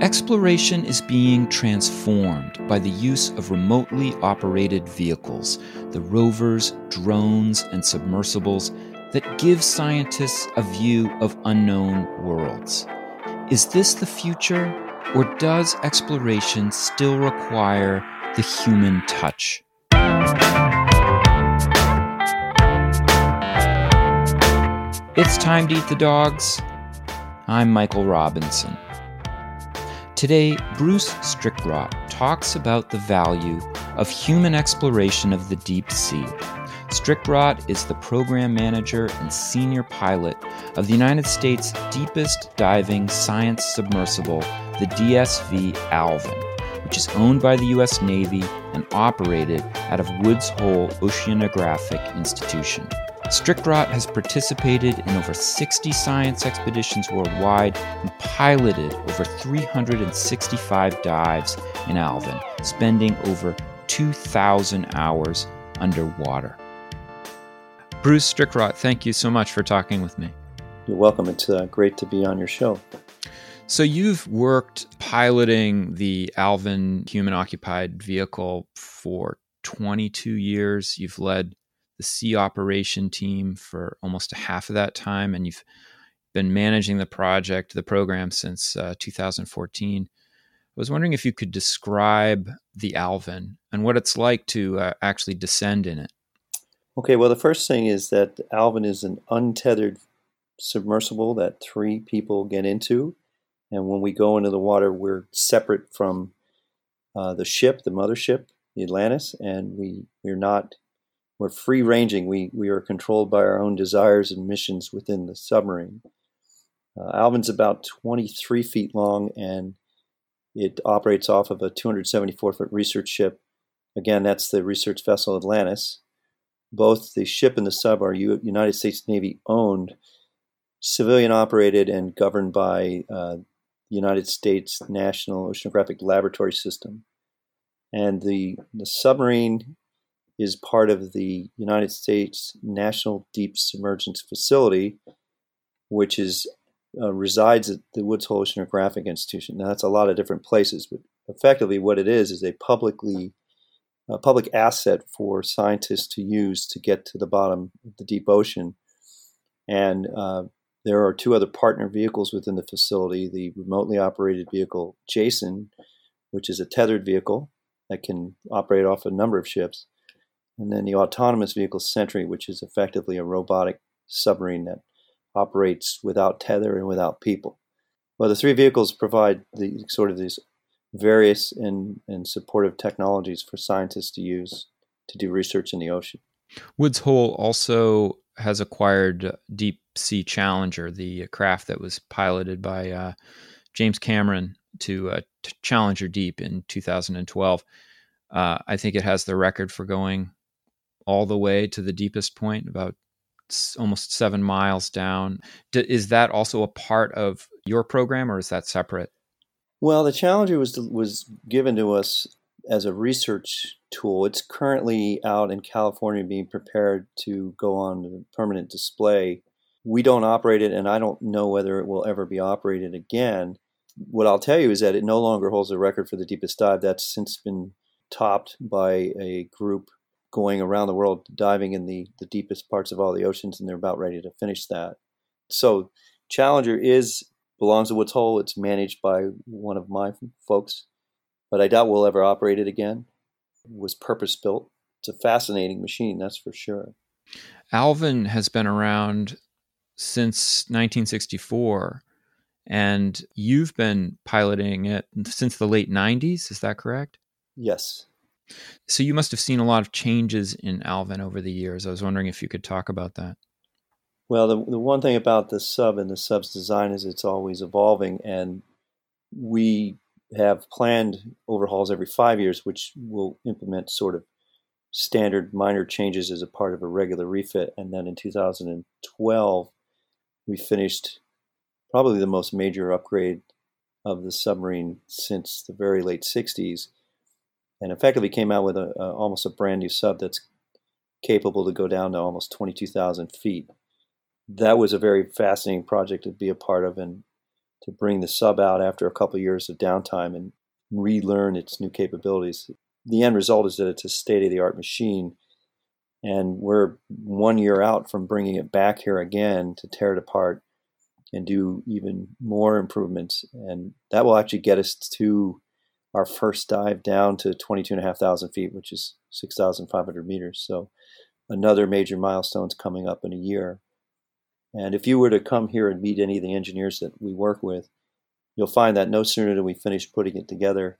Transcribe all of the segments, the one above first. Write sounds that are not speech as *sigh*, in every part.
Exploration is being transformed by the use of remotely operated vehicles, the rovers, drones, and submersibles that give scientists a view of unknown worlds. Is this the future, or does exploration still require the human touch? It's time to eat the dogs. I'm Michael Robinson. Today, Bruce Strickrott talks about the value of human exploration of the deep sea. Strickrott is the program manager and senior pilot of the United States' deepest diving science submersible, the DSV Alvin, which is owned by the U.S. Navy and operated out of Woods Hole Oceanographic Institution. Strickrott has participated in over 60 science expeditions worldwide and piloted over 365 dives in Alvin, spending over 2,000 hours underwater. Bruce Strickrott, thank you so much for talking with me. You're welcome. It's uh, great to be on your show. So, you've worked piloting the Alvin human occupied vehicle for 22 years. You've led the sea operation team for almost a half of that time, and you've been managing the project, the program since uh, 2014. I was wondering if you could describe the Alvin and what it's like to uh, actually descend in it. Okay, well, the first thing is that Alvin is an untethered submersible that three people get into. And when we go into the water, we're separate from uh, the ship, the mothership, the Atlantis, and we, we're not we're free ranging. We, we are controlled by our own desires and missions within the submarine. Uh, Alvin's about 23 feet long and it operates off of a 274 foot research ship. Again, that's the research vessel Atlantis. Both the ship and the sub are U- United States Navy owned, civilian operated, and governed by uh, United States National Oceanographic Laboratory System. And the, the submarine is part of the United States National Deep Submergence Facility, which is uh, resides at the Woods Hole Oceanographic Institution. Now that's a lot of different places, but effectively what it is is a publicly a public asset for scientists to use to get to the bottom of the deep ocean. And uh, there are two other partner vehicles within the facility: the remotely operated vehicle Jason, which is a tethered vehicle that can operate off a number of ships, and then the autonomous vehicle Sentry, which is effectively a robotic submarine that operates without tether and without people. Well, the three vehicles provide the sort of these various and, and supportive technologies for scientists to use to do research in the ocean. Woods Hole also has acquired Deep Sea Challenger, the craft that was piloted by uh, James Cameron to, uh, to Challenger Deep in 2012. Uh, I think it has the record for going all the way to the deepest point, about almost seven miles down. D- is that also a part of your program, or is that separate? Well, the Challenger was was given to us as a research tool. It's currently out in California, being prepared to go on permanent display. We don't operate it, and I don't know whether it will ever be operated again. What I'll tell you is that it no longer holds a record for the deepest dive. That's since been topped by a group going around the world diving in the, the deepest parts of all the oceans, and they're about ready to finish that. So Challenger is belongs to Woods Hole. It's managed by one of my folks, but I doubt we'll ever operate it again. It was purpose built. It's a fascinating machine, that's for sure. Alvin has been around since 1964, and you've been piloting it since the late 90s. Is that correct? Yes. So you must have seen a lot of changes in Alvin over the years. I was wondering if you could talk about that. Well, the, the one thing about the sub and the sub's design is it's always evolving, and we have planned overhauls every five years, which will implement sort of standard minor changes as a part of a regular refit. And then in 2012, we finished probably the most major upgrade of the submarine since the very late 60s and effectively came out with a, a, almost a brand new sub that's capable to go down to almost 22,000 feet. That was a very fascinating project to be a part of, and to bring the sub out after a couple of years of downtime and relearn its new capabilities. The end result is that it's a state of the art machine, and we're one year out from bringing it back here again to tear it apart and do even more improvements. And that will actually get us to our first dive down to 22,500 feet, which is 6,500 meters. So another major milestone's coming up in a year. And if you were to come here and meet any of the engineers that we work with, you'll find that no sooner do we finish putting it together,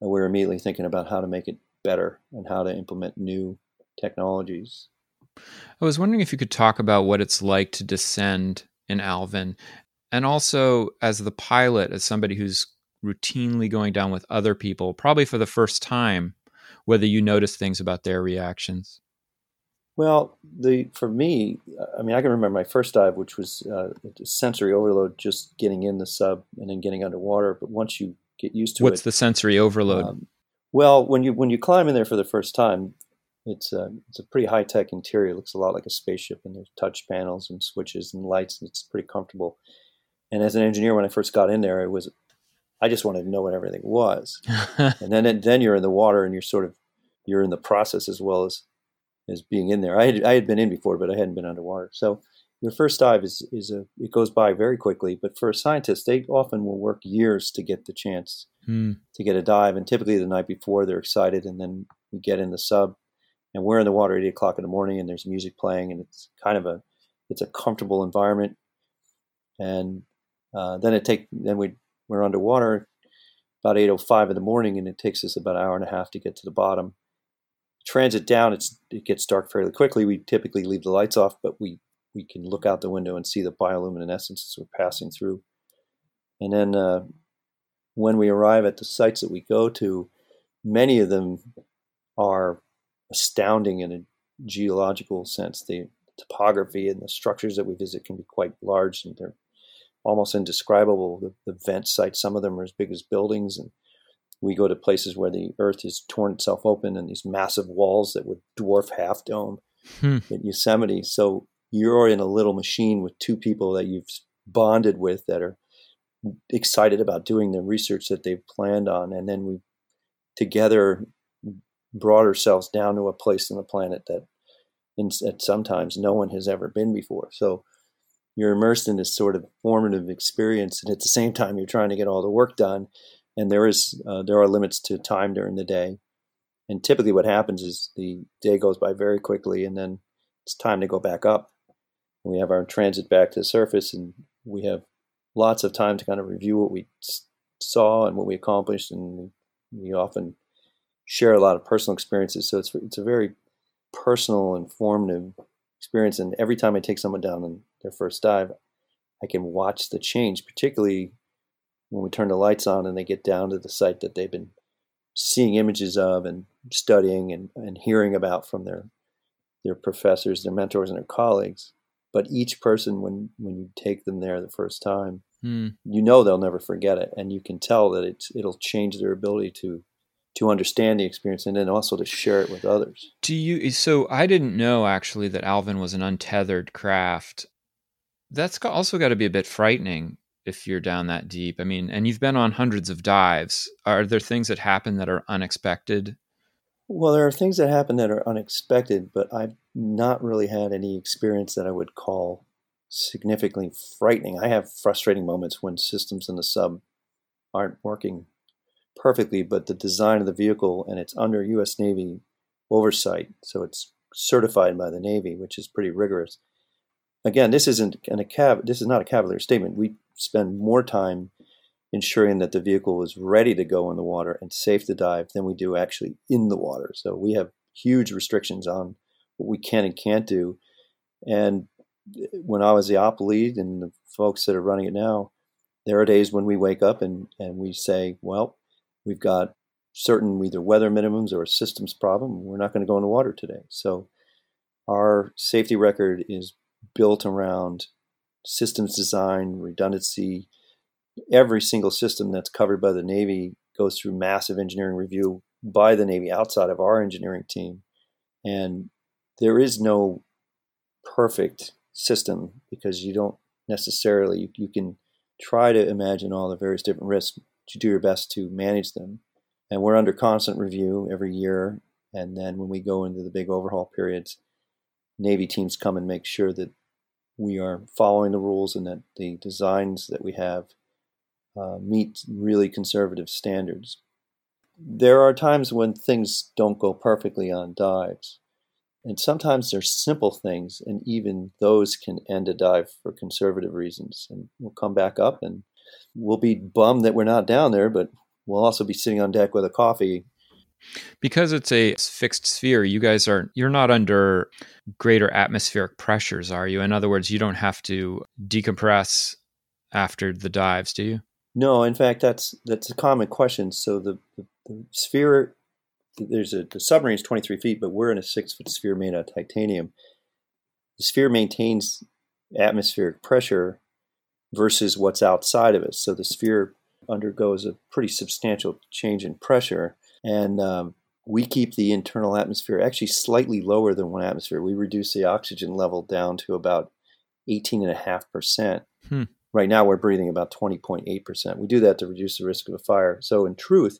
we're immediately thinking about how to make it better and how to implement new technologies. I was wondering if you could talk about what it's like to descend in Alvin, and also as the pilot, as somebody who's routinely going down with other people, probably for the first time, whether you notice things about their reactions. Well, the for me, I mean, I can remember my first dive, which was uh, sensory overload, just getting in the sub and then getting underwater. But once you get used to What's it, what's the sensory overload? Um, well, when you when you climb in there for the first time, it's a it's a pretty high tech interior. It looks a lot like a spaceship, and there's touch panels and switches and lights, and it's pretty comfortable. And as an engineer, when I first got in there, it was I just wanted to know what everything was, *laughs* and then then you're in the water and you're sort of you're in the process as well as as being in there. I had I had been in before, but I hadn't been underwater. So your first dive is is a it goes by very quickly. But for a scientist, they often will work years to get the chance hmm. to get a dive, and typically the night before they're excited, and then we get in the sub, and we're in the water at eight o'clock in the morning, and there's music playing, and it's kind of a it's a comfortable environment, and uh, then it take then we we're underwater about 8.05 in the morning and it takes us about an hour and a half to get to the bottom transit down, it's it gets dark fairly quickly. We typically leave the lights off, but we we can look out the window and see the bioluminescence as we're passing through. And then uh, when we arrive at the sites that we go to, many of them are astounding in a geological sense. The topography and the structures that we visit can be quite large and they're almost indescribable. The, the vent sites, some of them are as big as buildings, and we go to places where the earth has torn itself open and these massive walls that would dwarf Half Dome hmm. at Yosemite. So you're in a little machine with two people that you've bonded with that are excited about doing the research that they've planned on. And then we together brought ourselves down to a place on the planet that, in, that sometimes no one has ever been before. So you're immersed in this sort of formative experience. And at the same time, you're trying to get all the work done and there is uh, there are limits to time during the day. And typically, what happens is the day goes by very quickly, and then it's time to go back up. We have our transit back to the surface, and we have lots of time to kind of review what we saw and what we accomplished, and we often share a lot of personal experiences. So it's it's a very personal, and informative experience. And every time I take someone down on their first dive, I can watch the change, particularly when we turn the lights on and they get down to the site that they've been seeing images of and studying and, and hearing about from their their professors, their mentors, and their colleagues. But each person, when when you take them there the first time, hmm. you know they'll never forget it, and you can tell that it's it'll change their ability to to understand the experience and then also to share it with others. Do you? So I didn't know actually that Alvin was an untethered craft. That's also got to be a bit frightening if you're down that deep. I mean, and you've been on hundreds of dives. Are there things that happen that are unexpected? Well, there are things that happen that are unexpected, but I've not really had any experience that I would call significantly frightening. I have frustrating moments when systems in the sub aren't working perfectly, but the design of the vehicle and it's under U.S. Navy oversight, so it's certified by the Navy, which is pretty rigorous. Again, this isn't an a cav- this is not a cavalier statement. We spend more time ensuring that the vehicle is ready to go in the water and safe to dive than we do actually in the water. So we have huge restrictions on what we can and can't do. And eh, when I was the op lead and the folks that are running it now, there are days when we wake up and, and we say, well, we've got certain either weather minimums or a systems problem. We're not going to go into water today. So our safety record is built around systems design, redundancy. Every single system that's covered by the Navy goes through massive engineering review by the Navy outside of our engineering team. And there is no perfect system because you don't necessarily, you, you can try to imagine all the various different risks. To do your best to manage them, and we're under constant review every year. And then when we go into the big overhaul periods, Navy teams come and make sure that we are following the rules and that the designs that we have uh, meet really conservative standards. There are times when things don't go perfectly on dives, and sometimes they're simple things, and even those can end a dive for conservative reasons. And we'll come back up and we'll be bummed that we're not down there, but we'll also be sitting on deck with a coffee. Because it's a fixed sphere, you guys are you're not under greater atmospheric pressures, are you? In other words, you don't have to decompress after the dives, do you? No, in fact, that's that's a common question. So the, the, the sphere there's a the submarine is 23 feet, but we're in a six foot sphere made out of titanium. The sphere maintains atmospheric pressure versus what's outside of it. So the sphere undergoes a pretty substantial change in pressure, and um, we keep the internal atmosphere actually slightly lower than one atmosphere. We reduce the oxygen level down to about 18.5%. Hmm. Right now, we're breathing about 20.8%. We do that to reduce the risk of a fire. So, in truth,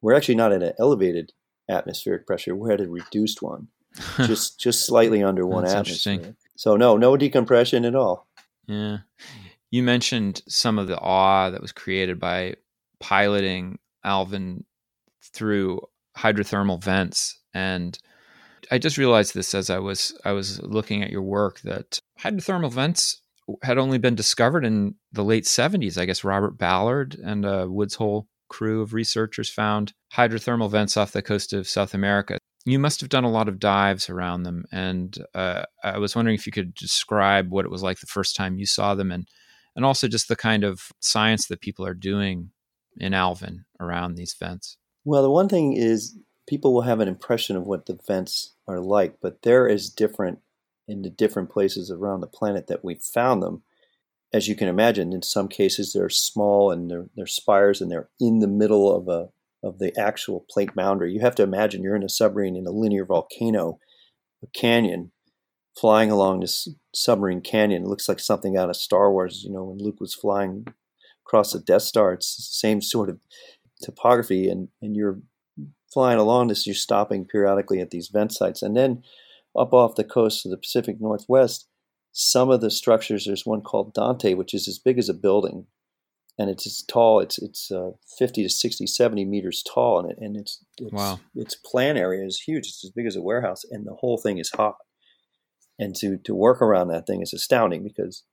we're actually not at an elevated atmospheric pressure. We're at a reduced one, *laughs* just just slightly under one That's atmosphere. So no, no decompression at all. Yeah, you mentioned some of the awe that was created by piloting Alvin through hydrothermal vents, and I just realized this as I was I was looking at your work that hydrothermal vents had only been discovered in the late 70s. I guess Robert Ballard and a Woods Hole crew of researchers found hydrothermal vents off the coast of South America. You must have done a lot of dives around them, and uh, I was wondering if you could describe what it was like the first time you saw them, and and also just the kind of science that people are doing in Alvin around these vents. Well, the one thing is people will have an impression of what the vents are like, but they're as different in the different places around the planet that we found them as you can imagine, in some cases they're small and they're, they're spires and they're in the middle of a of the actual plate boundary. You have to imagine you're in a submarine in a linear volcano, a canyon, flying along this submarine canyon. It looks like something out of Star Wars. You know, when Luke was flying across the Death Star, it's the same sort of topography, and and you're flying along this. You're stopping periodically at these vent sites, and then up off the coast of the Pacific Northwest some of the structures, there's one called Dante, which is as big as a building, and it's as tall. It's it's uh, 50 to 60, 70 meters tall, and it and it's, it's wow. Its plan area is huge. It's as big as a warehouse, and the whole thing is hot. And to to work around that thing is astounding because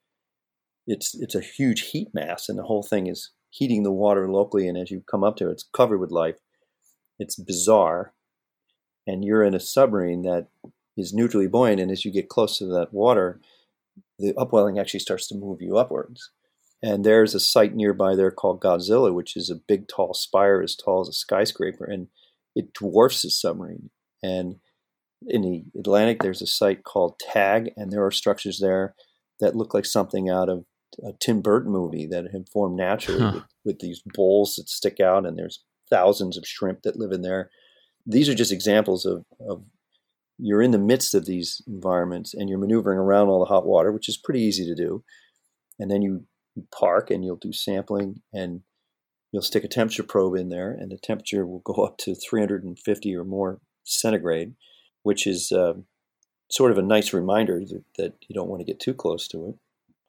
it's it's a huge heat mass, and the whole thing is heating the water locally. And as you come up to it, it's covered with life. It's bizarre, and you're in a submarine that is neutrally buoyant, and as you get close to that water, the upwelling actually starts to move you upwards. And there's a site nearby there called Godzilla, which is a big, tall spire as tall as a skyscraper, and it dwarfs the submarine. And in the Atlantic, there's a site called TAG, and there are structures there that look like something out of a Tim Burton movie that have formed naturally huh. with, with these bowls that stick out, and there's thousands of shrimp that live in there. These are just examples of, of you're in the midst of these environments and you're maneuvering around all the hot water, which is pretty easy to do. And then you park and you'll do sampling and you'll stick a temperature probe in there, and the temperature will go up to 350 or more centigrade, which is uh, sort of a nice reminder that, that you don't want to get too close to it.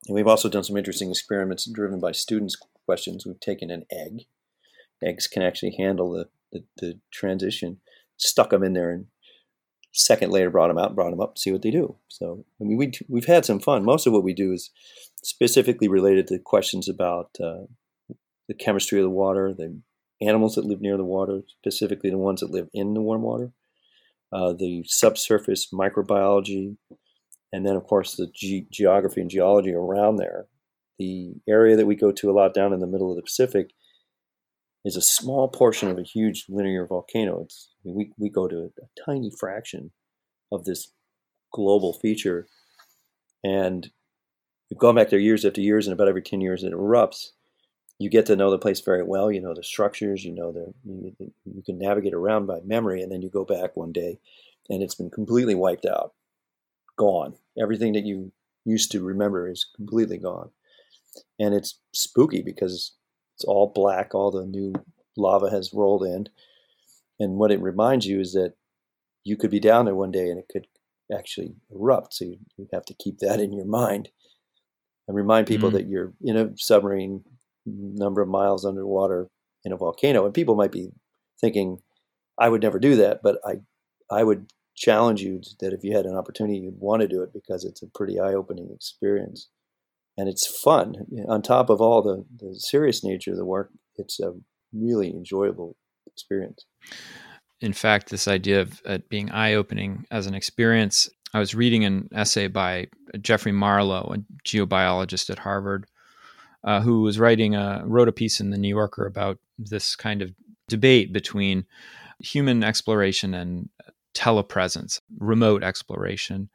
And we've also done some interesting experiments driven by students' questions. We've taken an egg. Eggs can actually handle the, the, the transition, stuck them in there and second later brought them out, brought them up, see what they do. So I mean, we we've had some fun. Most of what we do is specifically related to questions about uh, the chemistry of the water, the animals that live near the water, specifically the ones that live in the warm water, uh, the subsurface microbiology, and then of course the ge- geography and geology around there. The area that we go to a lot down in the middle of the Pacific is a small portion of a huge linear volcano. It's we we go to a, a tiny fraction of this global feature, and we've gone back there years after years, and about every ten years it erupts. You get to know the place very well. You know the structures. You know the you, you can navigate around by memory, and then you go back one day, and it's been completely wiped out, gone. Everything that you used to remember is completely gone. and it's spooky because it's all black. All the new lava has rolled in, and what it reminds you is that you could be down there one day and it could actually erupt. So you, you have to keep that in your mind and remind people mm-hmm. that you're in a submarine number of miles underwater in a volcano. And people might be thinking, I would never do that, but I, I would challenge you that if you had an opportunity, you'd want to do it because it's a pretty eye-opening experience, and it's fun. On top of all the, the serious nature of the work, it's a really enjoyable experience. In fact, this idea of uh, being eye-opening as an experience, I was reading an essay by Jeffrey Marlow, a geobiologist at Harvard, uh, who was writing a wrote a piece in the New Yorker about this kind of debate between human exploration and telepresence, remote exploration.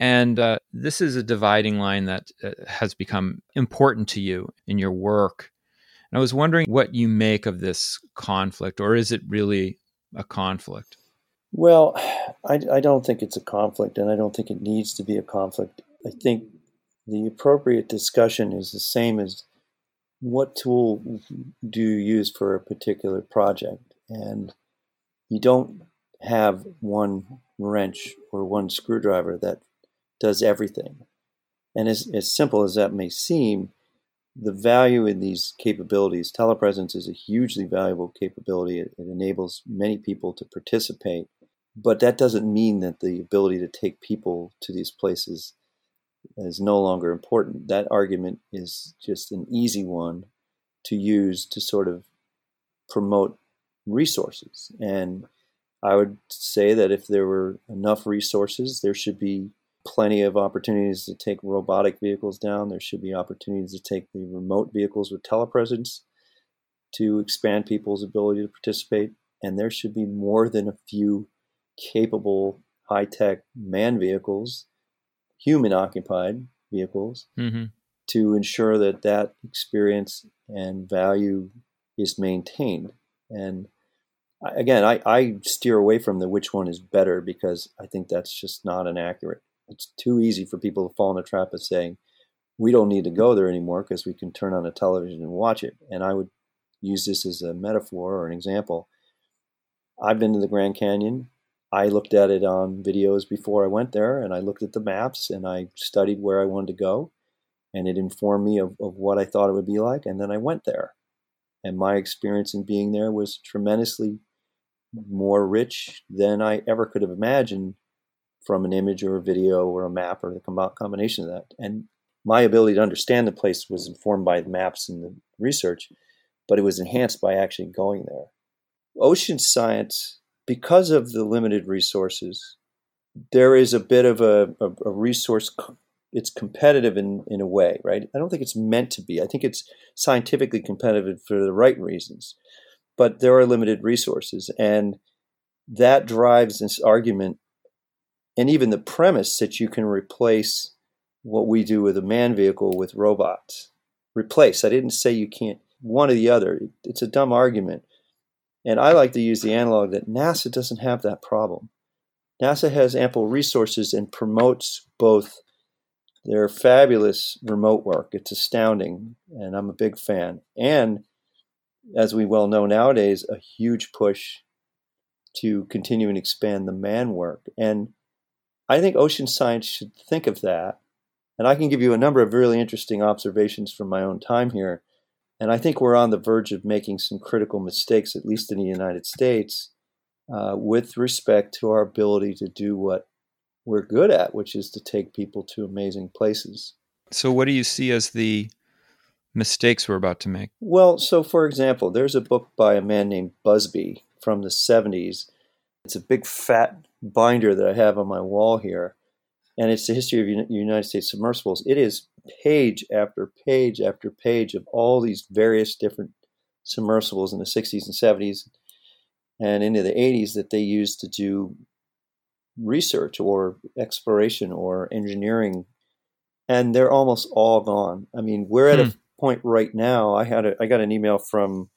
And uh, this is a dividing line that uh, has become important to you in your work. And I was wondering what you make of this conflict, or is it really a conflict? Well, I, I don't think it's a conflict, and I don't think it needs to be a conflict. I think the appropriate discussion is the same as what tool do you use for a particular project? And you don't have one wrench or one screwdriver that does everything. And as, as simple as that may seem, the value in these capabilities, telepresence is a hugely valuable capability. It, it, enables many people to participate, but that doesn't mean that the ability to take people to these places is no longer important. That argument is just an easy one to use to sort of promote resources. And I would say that if there were enough resources, there should be plenty of opportunities to take robotic vehicles down. There should be opportunities to take the remote vehicles with telepresence to expand people's ability to participate. And there should be more than a few capable high tech man vehicles, human occupied vehicles, mm-hmm. to ensure that that experience and value is maintained. And again, I, I steer away from the which one is better because I think that's just not an accurate. It's too easy for people to fall in the trap of saying, we don't need to go there anymore because we can turn on a television and watch it. And I would use this as a metaphor or an example. I've been to the Grand Canyon. I looked at it on videos before I went there, and I looked at the maps and I studied where I wanted to go, and it informed me of, of what I thought it would be like. And then I went there. And my experience in being there was tremendously more rich than I ever could have imagined from an image or a video or a map or the combination of that. And my ability to understand the place was informed by the maps and the research, but it was enhanced by actually going there. Ocean science, because of the limited resources, there is a bit of a, a, a resource. It's competitive in, in a way, right? I don't think it's meant to be. I think it's scientifically competitive for the right reasons but there are limited resources. And that drives this argument and even the premise that you can replace what we do with a man vehicle with robots. Replace. I didn't say you can't one or the other. It's a dumb argument. And I like to use the analog that NASA doesn't have that problem. NASA has ample resources and promotes both their fabulous remote work. It's astounding, and I'm a big fan. And as we well know nowadays, a huge push to continue and expand the man work. And I think ocean science should think of that. And I can give you a number of really interesting observations from my own time here. And I think we're on the verge of making some critical mistakes, at least in the United States, uh, with respect to our ability to do what we're good at, which is to take people to amazing places. So, what do you see as the mistakes we're about to make? Well, so for example, there's a book by a man named Busby from the 70s. It's a big fat binder that I have on my wall here, and it's the history of United States submersibles. It is page after page after page of all these various different submersibles in the 60s and 70s and into the 80s that they used to do research or exploration or engineering and they're almost all gone. I mean, we're at hmm. a point right now, I had a, I got an email from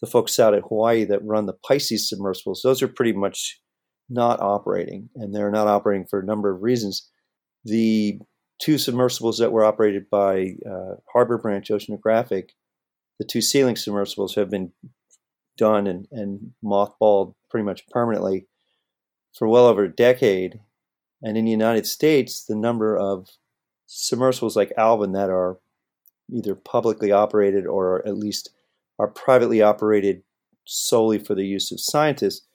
the folks out at Hawaii that run the Pisces submersibles. Those are pretty much not operating, and they're not operating for a number of reasons. The two submersibles that were operated by uh, Harbor Branch Oceanographic, the two Sea Link submersibles have been done and, and mothballed pretty much permanently for well over a decade. And in the United States, the number of submersibles like Alvin that are either publicly operated or at least are privately operated solely for the use of scientists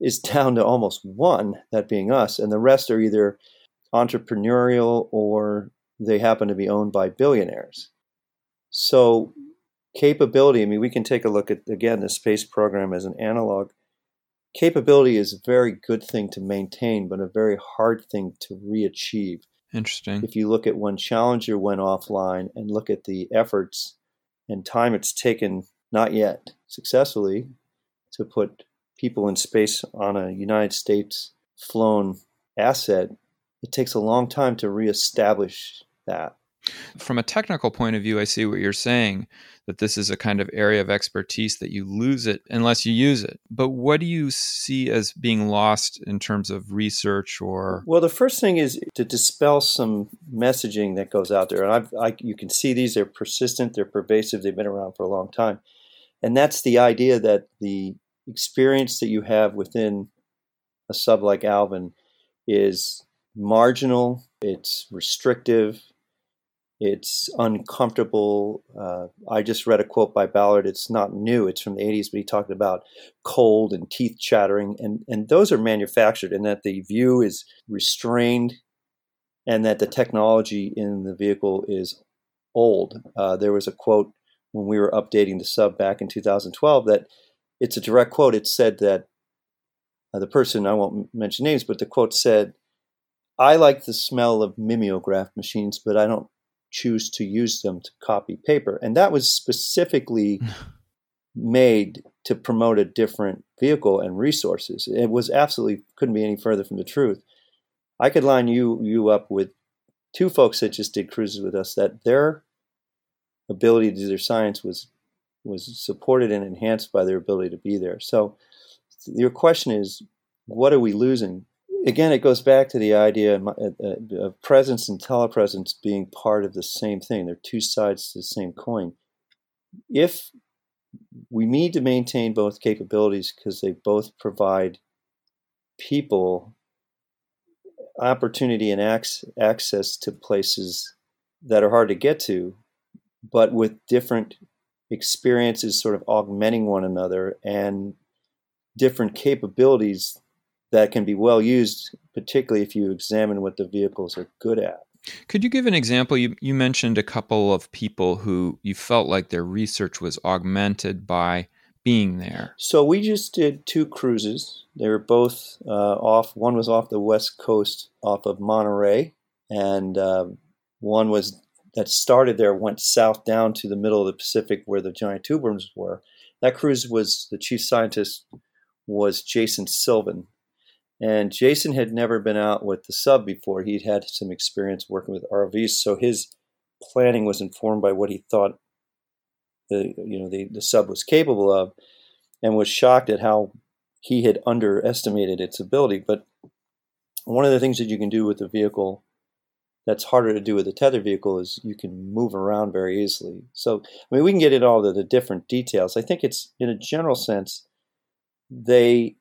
is *laughs* down to almost one, that being us, and the rest are either entrepreneurial or they happen to be owned by billionaires. So, capability, I mean, we can take a look at, again, the space program as an analog. Capability is a very good thing to maintain, but a very hard thing to re-achieve. Interesting. If you look at when Challenger went offline and look at the efforts and time it's taken, not yet successfully, to put people in space on a United States flown asset, it takes a long time to reestablish that. From a technical point of view, I see what you're saying that this is a kind of area of expertise that you lose it unless you use it. But what do you see as being lost in terms of research or? Well, the first thing is to dispel some messaging that goes out there. And I've, I, you can see these, they're persistent, they're pervasive, they've been around for a long time. And that's the idea that the experience that you have within a sub like Alvin is marginal, it's restrictive, it's uncomfortable. Uh, I just read a quote by Ballard. It's not new. It's from the 80s, but he talked about cold and teeth chattering. And, and those are manufactured, and that the view is restrained and that the technology in the vehicle is old. Uh, there was a quote when we were updating the sub back in 2012 that it's a direct quote. It said that uh, the person, I won't mention names, but the quote said, I like the smell of mimeograph machines, but I don't choose to use them to copy paper. And that was specifically *laughs* made to promote a different vehicle and resources. It was absolutely couldn't be any further from the truth. I could line you you up with two folks that just did cruises with us that their ability to do their science was was supported and enhanced by their ability to be there. So your question is, what are we losing? Again, it goes back to the idea uh, uh, of presence and telepresence being part of the same thing. They're two sides to the same coin. If we need to maintain both capabilities because they both provide people opportunity and access to places that are hard to get to, but with different experiences sort of augmenting one another and different capabilities that can be well used, particularly if you examine what the vehicles are good at. Could you give an example? You, you mentioned a couple of people who you felt like their research was augmented by being there. So we just did two cruises. They were both uh, off. One was off the west coast, off of Monterey, and uh, one was that started there, went south down to the middle of the Pacific where the giant tube worms were. That cruise was the chief scientist was Jason Sylvan, and Jason had never been out with the sub before. He'd had some experience working with RVs, so his planning was informed by what he thought the you know the, the sub was capable of, and was shocked at how he had underestimated its ability. But one of the things that you can do with the vehicle that's harder to do with a tether vehicle is you can move around very easily. So I mean we can get into all of the different details. I think it's in a general sense they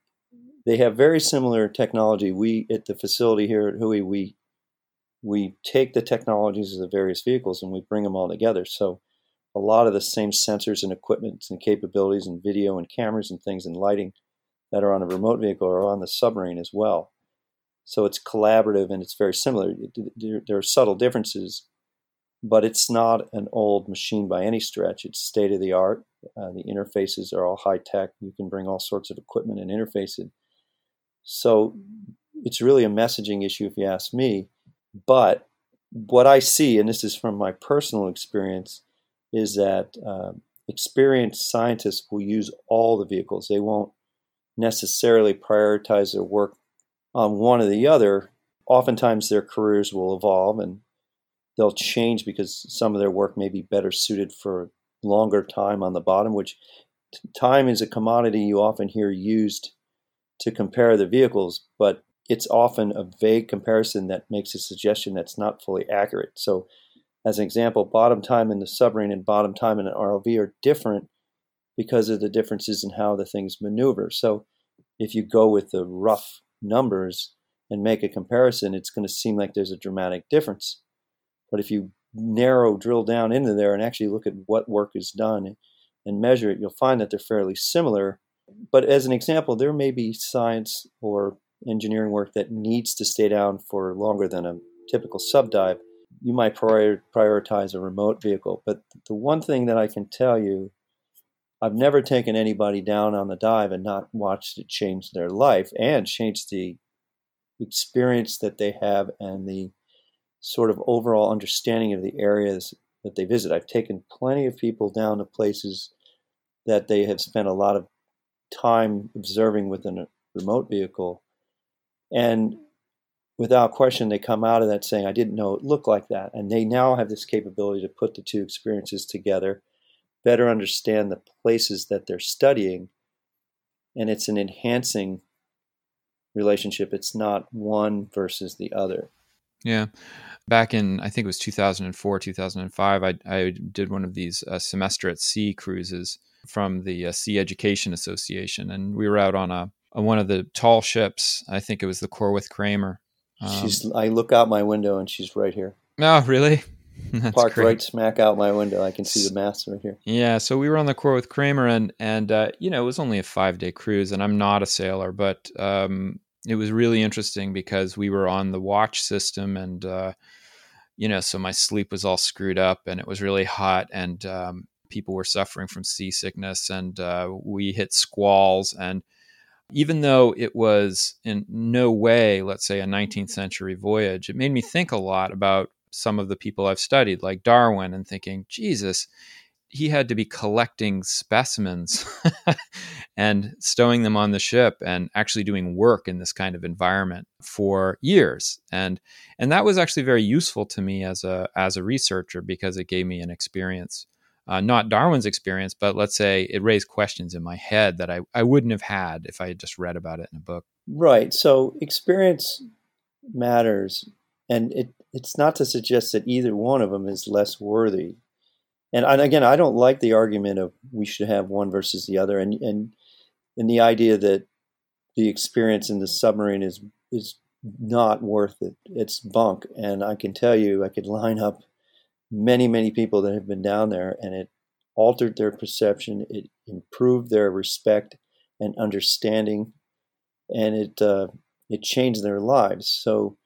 they have very similar technology. We at the facility here at WHOI, we we take the technologies of the various vehicles and we bring them all together. So a lot of the same sensors and equipment and capabilities and video and cameras and things and lighting that are on a remote vehicle are on the submarine as well. So it's collaborative and it's very similar. There are subtle differences, but it's not an old machine by any stretch. It's state of the art. Uh, the interfaces are all high tech. You can bring all sorts of equipment and interface it so it's really a messaging issue, if you ask me. But what I see, and this is from my personal experience, is that uh, experienced scientists will use all the vehicles. They won't necessarily prioritize their work on one or the other. Oftentimes, their careers will evolve and they'll change because some of their work may be better suited for longer time on the bottom, which time is a commodity you often hear used to compare the vehicles, but it's often a vague comparison that makes a suggestion that's not fully accurate. So, as an example, bottom time in the submarine and bottom time in an ROV are different because of the differences in how the things maneuver. So, if you go with the rough numbers and make a comparison, it's going to seem like there's a dramatic difference. But if you narrow, drill down into there and actually look at what work is done and measure it, you'll find that they're fairly similar. But as an example, there may be science or engineering work that needs to stay down for longer than a typical sub dive. You might prior- prioritize a remote vehicle. But the one thing that I can tell you, I've never taken anybody down on the dive and not watched it change their life and change the experience that they have and the sort of overall understanding of the areas that they visit. I've taken plenty of people down to places that they have spent a lot of time observing within a remote vehicle. And without question, they come out of that saying, I didn't know it looked like that. And they now have this capability to put the two experiences together, better understand the places that they're studying. And it's an enhancing relationship. It's not one versus the other. Yeah. Back in, I think it was 2004, 2005, I, I did one of these uh, semester at sea cruises from the uh, Sea Education Association. And we were out on a, on one of the tall ships. I think it was the Corwith Cramer. Um, she's. I look out my window and she's right here. Oh, really? *laughs* That's Parked great. right smack out my window. I can see the mast right here. Yeah, so we were on the Corwith Cramer, and and uh, you know it was only a five day cruise, and I'm not a sailor, but um, it was really interesting because we were on the watch system and uh, you know so my sleep was all screwed up and it was really hot and um, people were suffering from seasickness and uh, we hit squalls and even though it was in no way let's say a 19th century voyage it made me think a lot about some of the people i've studied like darwin and thinking jesus he had to be collecting specimens *laughs* and stowing them on the ship and actually doing work in this kind of environment for years. And and that was actually very useful to me as a as a researcher because it gave me an experience uh, not darwin's experience but let's say it raised questions in my head that I, I wouldn't have had if i had just read about it in a book. Right. So experience matters and it it's not to suggest that either one of them is less worthy. And, and again, I don't like the argument of we should have one versus the other, and and and the idea that the experience in the submarine is is not worth it. It's bunk, and I can tell you, I could line up many many people that have been down there, and it altered their perception. It improved their respect and understanding, and it uh, it changed their lives. So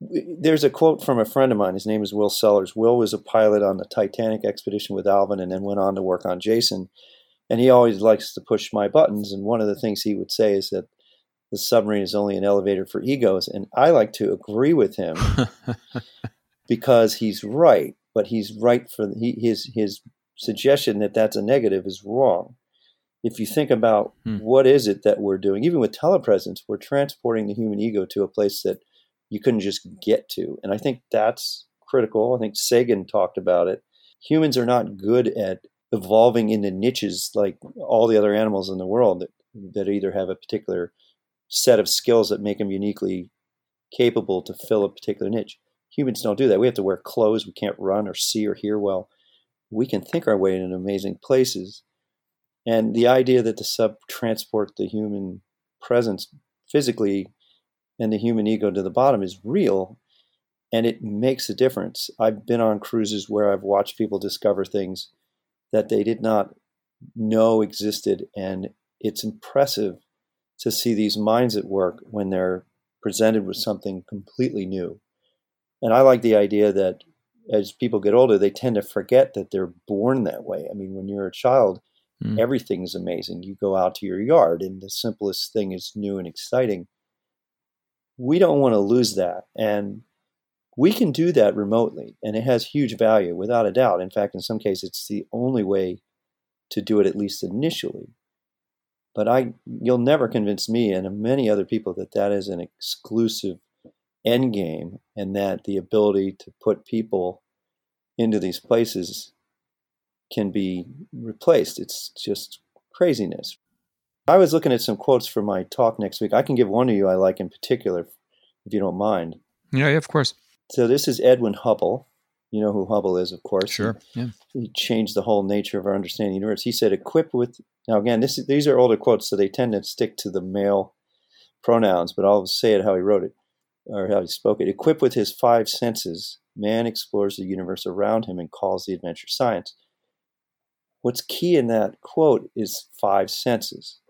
there's a quote from a friend of mine. His name is Will Sellers. Will was a pilot on the Titanic expedition with Alvin and then went on to work on Jason. And he always likes to push my buttons. And one of the things he would say is that the submarine is only an elevator for egos. And I like to agree with him *laughs* because he's right. But he's right for he, his his suggestion that that's a negative is wrong. If you think about hmm. what is it that we're doing, even with telepresence, we're transporting the human ego to a place that you couldn't just get to. And I think that's critical. I think Sagan talked about it. Humans are not good at evolving into niches like all the other animals in the world that, that either have a particular set of skills that make them uniquely capable to fill a particular niche. Humans don't do that. We have to wear clothes. We can't run or see or hear well. We can think our way in amazing places. And the idea that the sub transport the human presence physically and the human ego to the bottom is real and it makes a difference. I've been on cruises where I've watched people discover things that they did not know existed, and it's impressive to see these minds at work when they're presented with something completely new. And I like the idea that as people get older, they tend to forget that they're born that way. I mean, when you're a child, mm. everything's amazing. You go out to your yard, and the simplest thing is new and exciting we don't want to lose that. And we can do that remotely, and it has huge value without a doubt. In fact, in some cases, it's the only way to do it, at least initially. But I, you'll never convince me and many other people that that is an exclusive end game, and that the ability to put people into these places can be replaced. It's just craziness. I was looking at some quotes for my talk next week. I can give one to you I like in particular if you don't mind. Yeah, yeah, of course. So this is Edwin Hubble. You know who Hubble is, of course. Sure. Yeah. He changed the whole nature of our understanding of the universe. He said, equipped with now again, this is, these are older quotes, so they tend to stick to the male pronouns, but I'll say it how he wrote it or how he spoke it. Equipped with his five senses, man explores the universe around him and calls the adventure science. What's key in that quote is five senses.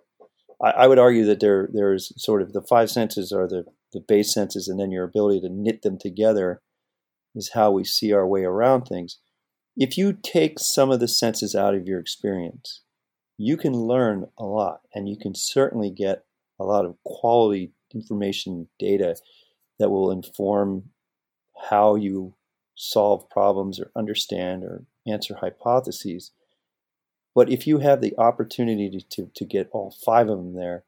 I, I would argue that there there's sort of the five senses are the, the base senses, and then your ability to knit them together is how we see our way around things. If you take some of the senses out of your experience, you can learn a lot, and you can certainly get a lot of quality information data that will inform how you solve problems or understand or answer hypotheses. But if you have the opportunity to, to, to, get all five of them there,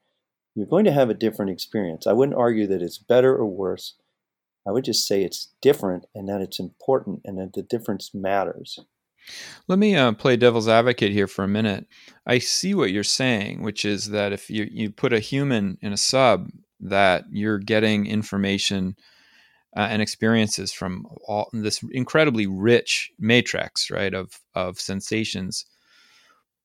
you're going to have a different experience. I wouldn't argue that it's better or worse. I would just say it's different and that it's important and that the difference matters. Let me uh, play devil's advocate here for a minute. I see what you're saying, which is that if you, you put a human in a sub, that you're getting information uh, and experiences from all this incredibly rich matrix, right, of of sensations.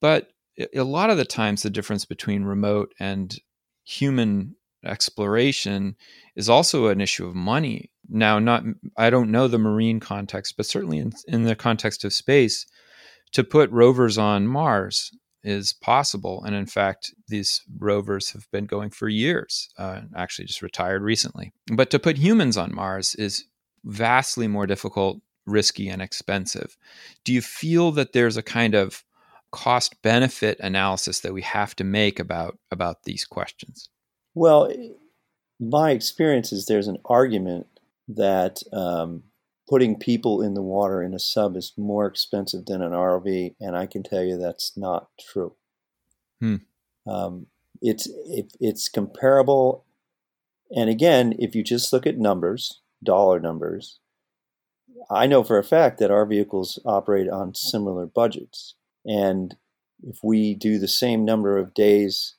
But a lot of the times, the difference between remote and human exploration is also an issue of money. Now, not I don't know the marine context, but certainly in, in the context of space, to put rovers on Mars is possible. And in fact, these rovers have been going for years, uh, actually just retired recently. But to put humans on Mars is vastly more difficult, risky, and expensive. Do you feel that there's a kind of cost benefit analysis that we have to make about, about these questions? Well, my experience is there's an argument that um, putting people in the water in a sub is more expensive than an ROV, and I can tell you that's not true. Hmm. Um, it's it, it's comparable, and again, if you just look at numbers, dollar numbers, I know for a fact that our vehicles operate on similar budgets, and if we do the same number of days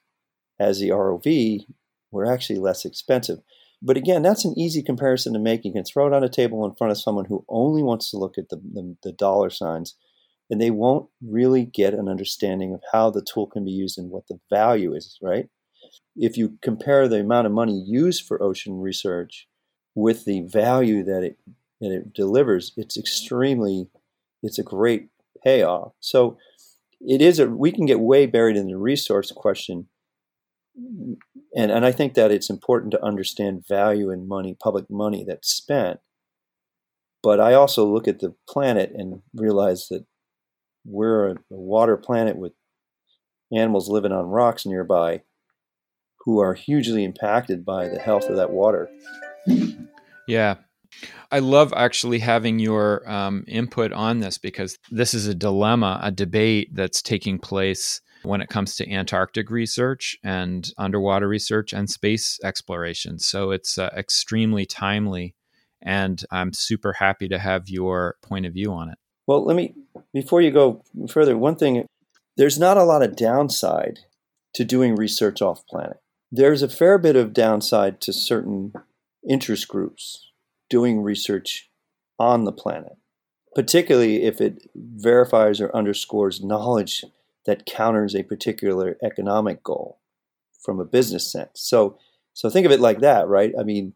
as the ROV, we're actually less expensive. But again, that's an easy comparison to make. You can throw it on a table in front of someone who only wants to look at the, the, the dollar signs, and they won't really get an understanding of how the tool can be used and what the value is, right? If you compare the amount of money used for ocean research with the value that it that it delivers, it's extremely, it's a great payoff. So it is a we can get way buried in the resource question and and I think that it's important to understand value in money, public money that's spent. But I also look at the planet and realize that we're a, water planet with animals living on rocks nearby who are hugely impacted by the health of that water. Yeah. I love actually having your um, input on this because this is a dilemma, a debate that's taking place when it comes to Antarctic research and underwater research and space exploration. So it's uh, extremely timely. And I'm super happy to have your point of view on it. Well, let me, before you go further, one thing there's not a lot of downside to doing research off planet. There's a fair bit of downside to certain interest groups doing research on the planet, particularly if it verifies or underscores knowledge that counters a particular economic goal from a business sense. So, so think of it like that, right? I mean,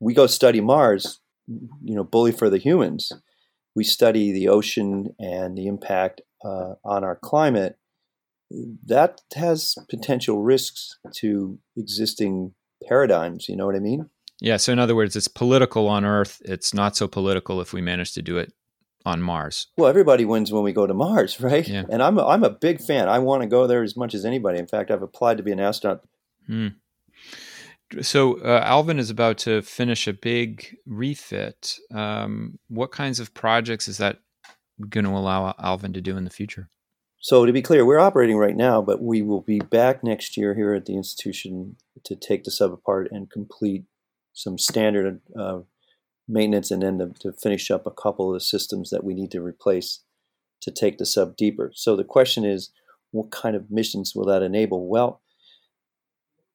we go study Mars, you know, bully for the humans. We study the ocean and the impact uh, on our climate. That has potential risks to existing paradigms. You know what I mean? Yeah. So, in other words, it's political on Earth. It's not so political if we manage to do it on Mars. Well, everybody wins when we go to Mars, *laughs* right? Yeah. And I'm a, I'm a big fan. I want to go there as much as anybody. In fact, I've applied to be an astronaut. Hmm. So uh, Alvin is about to finish a big refit. Um, what kinds of projects is that going to allow Alvin to do in the future? So to be clear, we're operating right now, but we will be back next year here at the institution to take the sub apart and complete some standard uh, maintenance and then to, to finish up a couple of the systems that we need to replace to take the sub deeper. So the question is, what kind of missions will that enable? Well,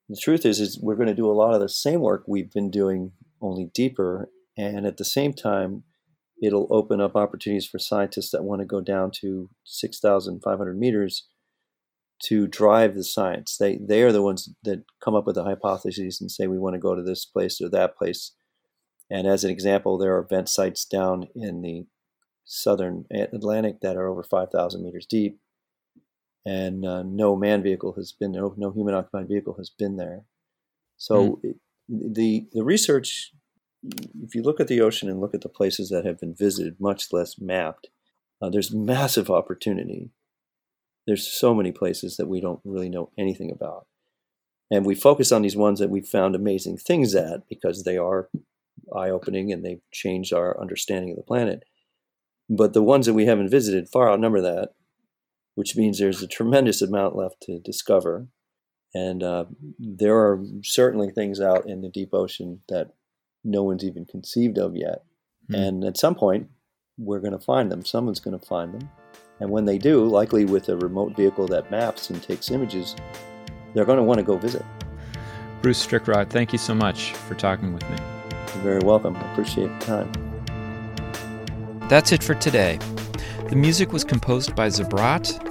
the truth is, is we're going to do a lot of the same work we've been doing only deeper. And at the same time, it'll open up opportunities for scientists that want to go down to 6,500 meters to drive the science. They they are the ones that come up with the hypotheses and say we want to go to this place or that place. And as an example, there are vent sites down in the southern Atlantic that are over 5,000 meters deep, and uh, no man vehicle has been no, no human occupied vehicle has been there. So mm. it, the the research, if you look at the ocean and look at the places that have been visited, much less mapped, uh, there's massive opportunity there's so many places that we don't really know anything about. And we focus on these ones that we've found amazing things at because they are eye opening and they've changed our understanding of the planet. But the ones that we haven't visited far outnumber that, which means there's a tremendous amount left to discover. And uh, there are certainly things out in the deep ocean that no one's even conceived of yet. Mm. And at some point, we're going to find them. Someone's going to find them. And when they do, likely with a remote vehicle that maps and takes images, they're going to want to go visit. Bruce Strickrott, thank you so much for talking with me. You're very welcome. I appreciate the time. That's it for today. The music was composed by Zabrat